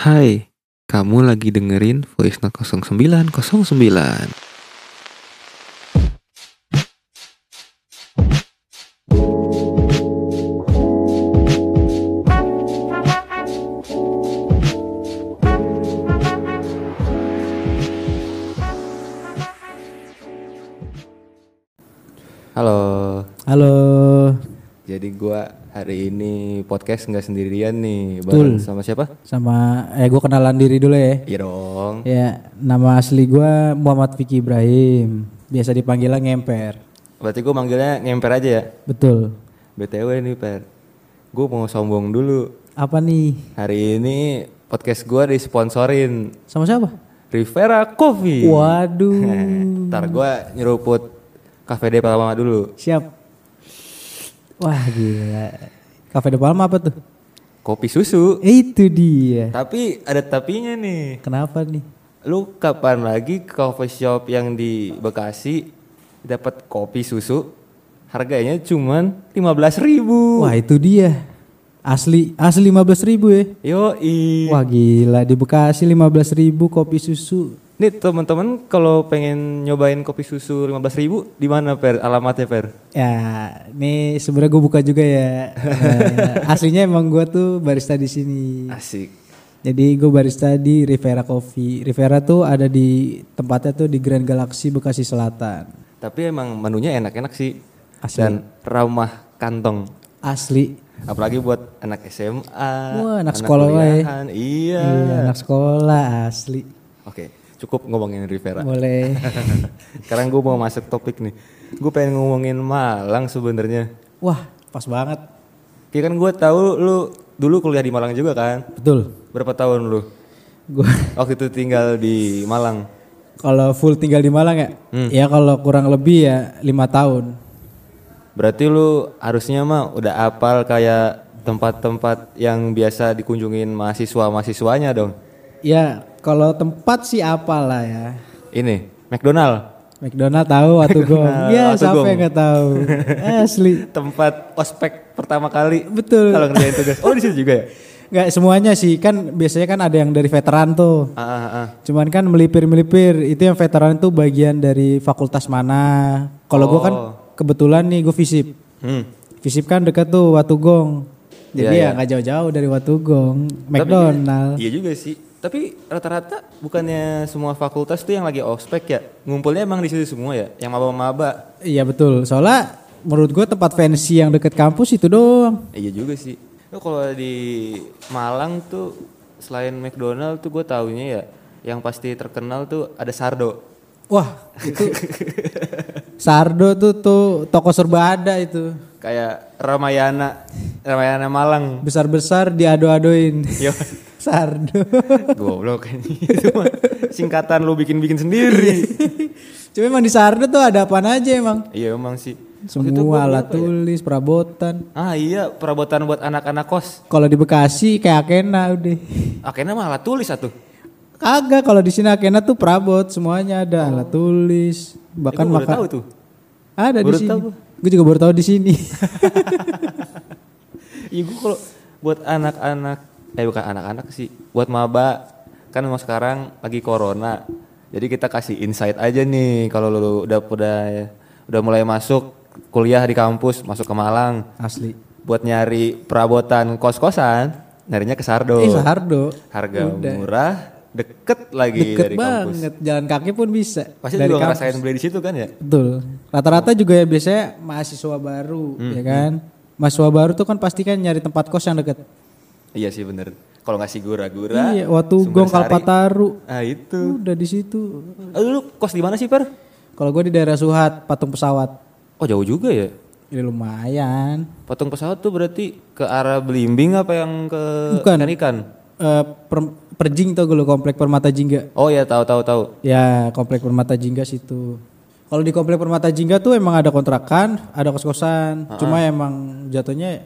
Hai, kamu lagi dengerin Voice Note 0909. Halo, Halo. jadi gua hari ini podcast nggak sendirian nih, Betul. bareng sama siapa? Sama eh gue kenalan diri dulu ya. Iya dong. Ya, nama asli gua Muhammad Vicky Ibrahim. Biasa dipanggilnya Ngemper. Berarti gua manggilnya ngemper aja ya. Betul. BTW nih Per, gue mau sombong dulu. Apa nih? Hari ini podcast gua disponsorin Sama siapa? Rivera Coffee. Waduh. Ntar gua nyeruput Cafe de Palma dulu. Siap. Wah, gila. Cafe de Palma apa tuh? Kopi susu. Eh, Itu dia. Tapi ada tapinya nih. Kenapa nih? Lu kapan lagi ke coffee shop yang di Bekasi dapat kopi susu? Harganya cuman 15.000 ribu. Wah, itu dia. Asli, asli 15 ribu ya. Yoi. Wah gila, di Bekasi 15 ribu kopi susu. Nih teman-teman kalau pengen nyobain kopi susu 15.000 ribu di mana Per? Alamatnya Per? Ya, ini sebenarnya gue buka juga ya. Eh, aslinya emang gue tuh barista di sini. Asik. Jadi gue barista di Rivera Coffee. Rivera tuh ada di tempatnya tuh di Grand Galaxy Bekasi Selatan. Tapi emang menunya enak-enak sih. Asli. Dan ramah kantong. Asli. Apalagi buat anak SMA, Wah, anak sekolah lah ya. Iya. Iya, anak sekolah asli. Oke, cukup ngomongin Rivera. Boleh. Sekarang gue mau masuk topik nih. Gue pengen ngomongin Malang sebenarnya. Wah, pas banget. Kayak kan gue tahu lu dulu kuliah di Malang juga kan? Betul. Berapa tahun lu? Gue Waktu itu tinggal di Malang. kalau full tinggal di Malang ya, Hmm. ya kalau kurang lebih ya lima tahun. Berarti lu harusnya mah udah apal kayak tempat-tempat yang biasa dikunjungin mahasiswa-mahasiswanya dong. Ya kalau tempat sih apalah ya. Ini, McDonald. McDonald tahu waktu gong. Ya Watu siapa yang nggak tahu. Asli. Tempat ospek pertama kali Betul. kalau ngerjain tugas. Oh di situ juga ya? Nggak semuanya sih kan biasanya kan ada yang dari veteran tuh. Ah, ah, ah. Cuman kan melipir-melipir itu yang veteran itu bagian dari fakultas mana. Kalau kan Oh. kebetulan nih gue visip. Hmm. Visip kan dekat tuh Watugong. Jadi Iya, ya nggak jauh-jauh dari Watugong. McDonald. Iya juga sih. Tapi rata-rata bukannya semua fakultas tuh yang lagi ospek ya? Ngumpulnya emang di situ semua ya? Yang maba-maba. Iya betul. Soalnya menurut gue tempat fancy yang deket kampus itu doang. Iya juga sih. Kalau di Malang tuh selain McDonald tuh gue taunya ya yang pasti terkenal tuh ada Sardo. Wah itu Sardo tuh tuh toko serba ada itu. Kayak Ramayana, Ramayana Malang. Besar-besar diado-adoin. Sardo. goblok kan singkatan lu bikin-bikin sendiri. Cuma emang di Sardo tuh ada apa aja emang. iya emang sih. Semua alat ya? tulis, perabotan. Ah iya, perabotan buat anak-anak kos. Kalau di Bekasi kayak Akena udah. Akhirnya mah alat tulis satu. Kagak kalau di sini Akena tuh perabot semuanya ada alat tulis. Bahkan Oh. Eh, baru makan tahu tuh. ada di sini. Gue juga baru tahu di sini. Iya gue kalau buat anak-anak, eh bukan anak-anak sih, buat maba kan mau sekarang lagi corona, jadi kita kasih insight aja nih kalau lu udah udah udah mulai masuk kuliah di kampus, masuk ke Malang, Asli. buat nyari perabotan kos-kosan, nyarinya ke Sardo. Eh Sardo. Harga Udah. murah, deket lagi Deket dari kampus. banget, jalan kaki pun bisa. Pasti Dari juga kampus. ngerasain beli di situ kan ya? Betul. Rata-rata juga ya biasanya mahasiswa baru, Hmm, ya kan? Mahasiswa baru tuh kan pasti kan nyari tempat kos yang deket. Iya sih bener. Kalau ngasih gura-gura, Iya, waktu Gong. Kalpataru. Ah itu. Udah di situ. Eh, lu kos di mana sih Per? Kalau gue di daerah Suhat, patung pesawat. Oh jauh juga ya. Ya lumayan. Patung pesawat tuh berarti ke arah Belimbing apa yang ke Bukan. ikan ikan? Eh, per- perjing tuh gue komplek Permata Jingga. Oh ya tahu tahu tahu. Ya komplek Permata Jingga situ. Kalau di komplek Permata Jingga tuh emang ada kontrakan, ada kos-kosan. Cuma emang jatuhnya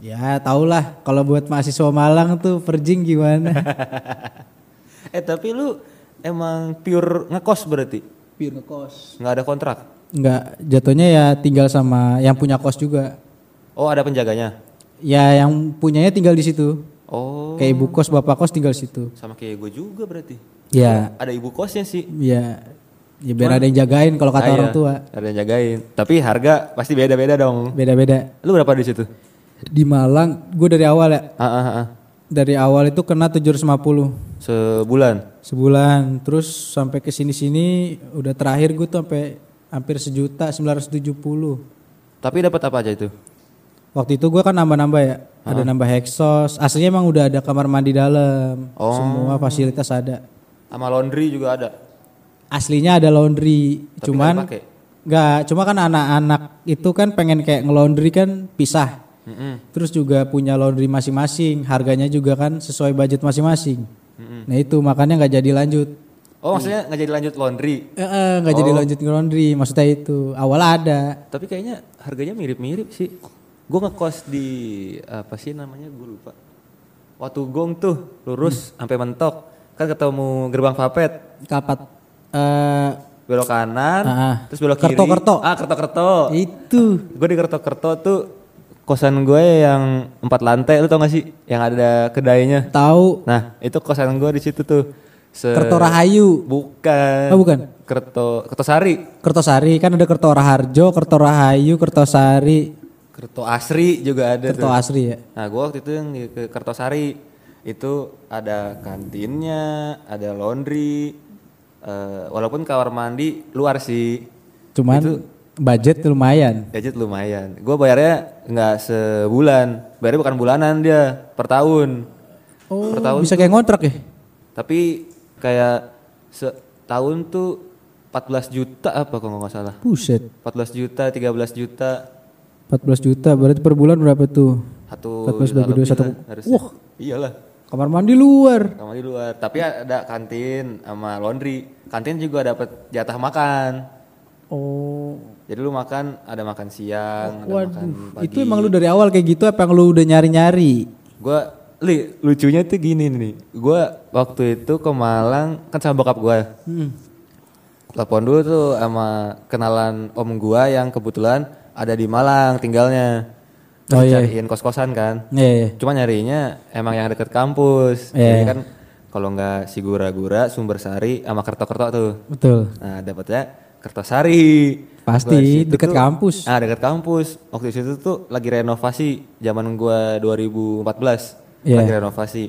ya tau lah kalau buat mahasiswa Malang tuh perjing gimana. eh tapi lu emang pure ngekos berarti? Pure ngekos. Nggak ada kontrak? Enggak, jatuhnya ya tinggal sama yang punya kos juga. Oh ada penjaganya? Ya yang punyanya tinggal di situ. Oh, Kayak ibu kos, bapak kos tinggal situ. sama kayak gue juga berarti. Ya, Ada ibu kosnya sih. ya, ya biar ada yang jagain kalau kata Ah, orang iya, tua. Ada yang jagain. Tapi harga pasti beda-beda dong. Beda-beda. Lu berapa di situ? Di Malang, gue dari awal ya. Ah, ah, ah. Dari awal itu kena 750 Sebulan. sebulan. Terus sampai ke sini-sini udah terakhir gue tuh sampai hampir sejuta 970. Tapi dapat apa aja itu? Waktu itu gue kan nambah-nambah ya. Ada nambah hexos. Aslinya emang udah ada kamar mandi dalam. Oh. Semua fasilitas ada. Sama laundry juga ada. Aslinya ada laundry. Tapi cuman nggak dipakai? nggak, cuma kan anak-anak itu kan pengen kayak ngelondri kan pisah. Mm-mm. Terus juga punya laundry masing-masing. Harganya juga kan sesuai budget masing-masing. Nah itu makanya nggak jadi lanjut. Oh, maksudnya nggak jadi lanjut laundry. Eh, eh, nggak jadi lanjut ngelondri. Maksudnya itu awal ada. Tapi kayaknya harganya mirip-mirip sih. Gue ngekos di apa sih namanya? Gue lupa. Waktu gong tuh lurus sampai mentok. Kan ketemu gerbang Vapet. Kapat. eh Belok kanan, ah. terus belok kiri. Kerto-kerto. Ah, kerto-kerto. itu. Gue di kerto-kerto tuh kosan gue yang empat lantai, lu tau gak sih? Yang ada kedainya. Tahu Nah, itu kosan gue di situ tuh. Se Kerto Rahayu. Bukan. Oh, bukan. Kerto Kertosari. Kertosari kan ada Kerto Raharjo, Kerto Rahayu, Kertosari, Kerto Asri juga ada Kerto tuh. Asri ya. Nah, gue waktu itu yang di ke Kertosari itu ada kantinnya, ada laundry, eh, walaupun kamar mandi luar sih, Cuman budget lumayan. gadget lumayan. Gue bayarnya nggak sebulan, bayarnya bukan bulanan dia, per tahun. Oh, per tahun. bisa kayak ngontrak ya? Tapi kayak setahun tuh 14 juta apa kalau nggak salah. Buset. 14 juta, 13 juta, 14 juta berarti per bulan berapa tuh? satu 14 juta bagi dua, satu. Wah. Iyalah. Kamar mandi luar. kamar di luar tapi ada kantin sama laundry kantin juga dapat jatah makan Oh. Jadi lu makan ada makan siang ada makan pagi Itu emang lu dari awal kayak gitu apa yang lu udah nyari-nyari? gua li lucunya tuh gini nih gua waktu itu ke Malang kan sama bokap gua Hmm. telepon dulu tuh sama kenalan om gua yang kebetulan ada di Malang tinggalnya Oh, iya. cariin kos-kosan kan Iya, iya. Cuma nyarinya emang yang deket kampus. Iya. Jadi kan kalau nggak si gura-gura, sumber sari sama kerto-kerto tuh. Betul. Nah dapetnya Kertosari. Pasti, tuh- kampus. Ah dekat kampus. Waktu itu tuh lagi renovasi zaman gua 2014. Iya. Lagi renovasi.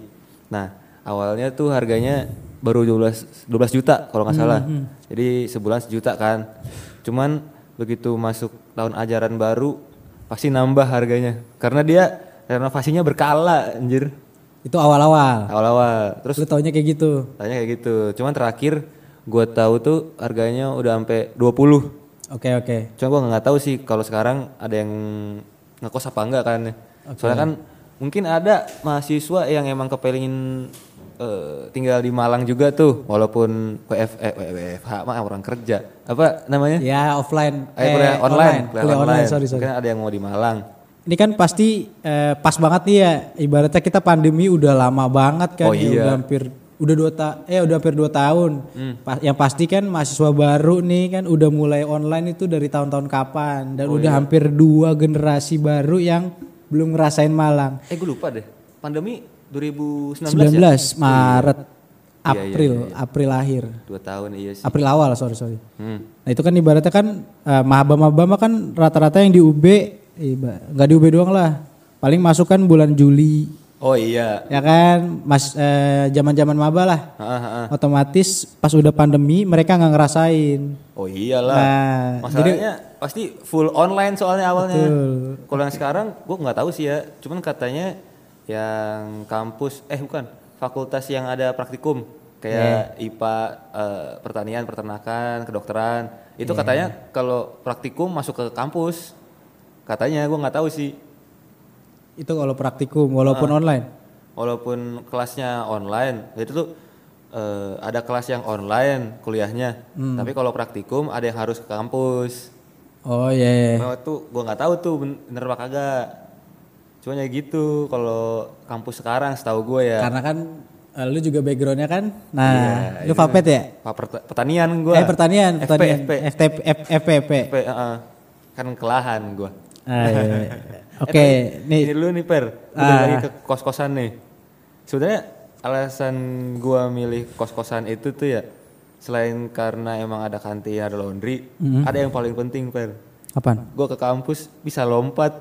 Nah awalnya tuh harganya baru 12 12 juta kalau nggak salah. Hmm, Jadi sebulan sejuta kan. Cuman begitu masuk tahun ajaran baru pasti nambah harganya karena dia renovasinya berkala anjir Itu awal-awal. awal-awal terus Lu taunya kayak gitu. tanya kayak gitu cuman terakhir gua tahu tuh harganya udah sampai 20 Oke, oke. cuma gua nggak tahu sih kalau sekarang ada yang ngekos apa enggak kan soalnya kan mungkin ada mahasiswa yang emang kepelingin eh, tinggal di Malang juga tuh walaupun WF eh, WFH mah orang kerja apa namanya Ya, offline. Eh, kuliah online, Kuliah online, sorry, sorry. Mungkin ada yang mau di Malang. Ini kan pasti eh, pas banget nih ya. Ibaratnya kita pandemi udah lama banget kan. Oh, ya, iya. udah hampir udah dua ta eh udah hampir dua tahun. Hmm. Pa- yang pasti kan mahasiswa baru nih kan udah mulai online itu dari tahun-tahun kapan dan Oh, udah iya. hampir dua generasi baru yang belum ngerasain Malang. Eh gue lupa deh. Pandemi 2019 19 ya? Maret, Iya, iya, April, iya, April akhir. Dua tahun iya sih. April awal, sorry sorry. Hmm. Nah itu kan ibaratnya kan eh, maba-maba mah kan rata-rata yang di UB, nggak di UB doang lah. Paling masuk kan bulan Juli, Oh iya. ya kan, mas eh, zaman-zaman maba lah. Ha, ha, ha. Otomatis pas udah pandemi mereka nggak ngerasain. Oh iyalah. Nah, Masalahnya pasti full online soalnya awalnya. Kalau yang sekarang gue nggak tahu sih ya. Cuman katanya yang kampus eh bukan fakultas yang ada praktikum kayak IPA, eh, pertanian, peternakan, kedokteran. Itu katanya kalau praktikum masuk ke kampus. Katanya gue nggak tahu sih. Itu kalau praktikum walaupun Ah. online. walaupun kelasnya online itu tuh eh, ada kelas yang online kuliahnya tapi kalau praktikum ada yang harus ke kampus Oh iya. iya. nah, tuh gua nggak tahu tuh ben- bener apa kagak cuma ya gitu kalau kampus sekarang setahu gue ya Karena kan eh, lu juga backgroundnya kan. Nah, Iya, lu itu Vapet ya? Pak Pert- pertanian gue Eh pertanian, FP, pertanian. FP. FTP, F- FPP. FP, kan kelahan gue Ah, iya, iya. Oke, nih ini dulu nih per Udah Ah. lagi ke kos kosan nih sebenarnya alasan gua milih kos-kosan itu tuh ya selain karena emang ada kantin, ada laundry, ada yang paling penting, Per. Apaan? Gua ke kampus bisa lompat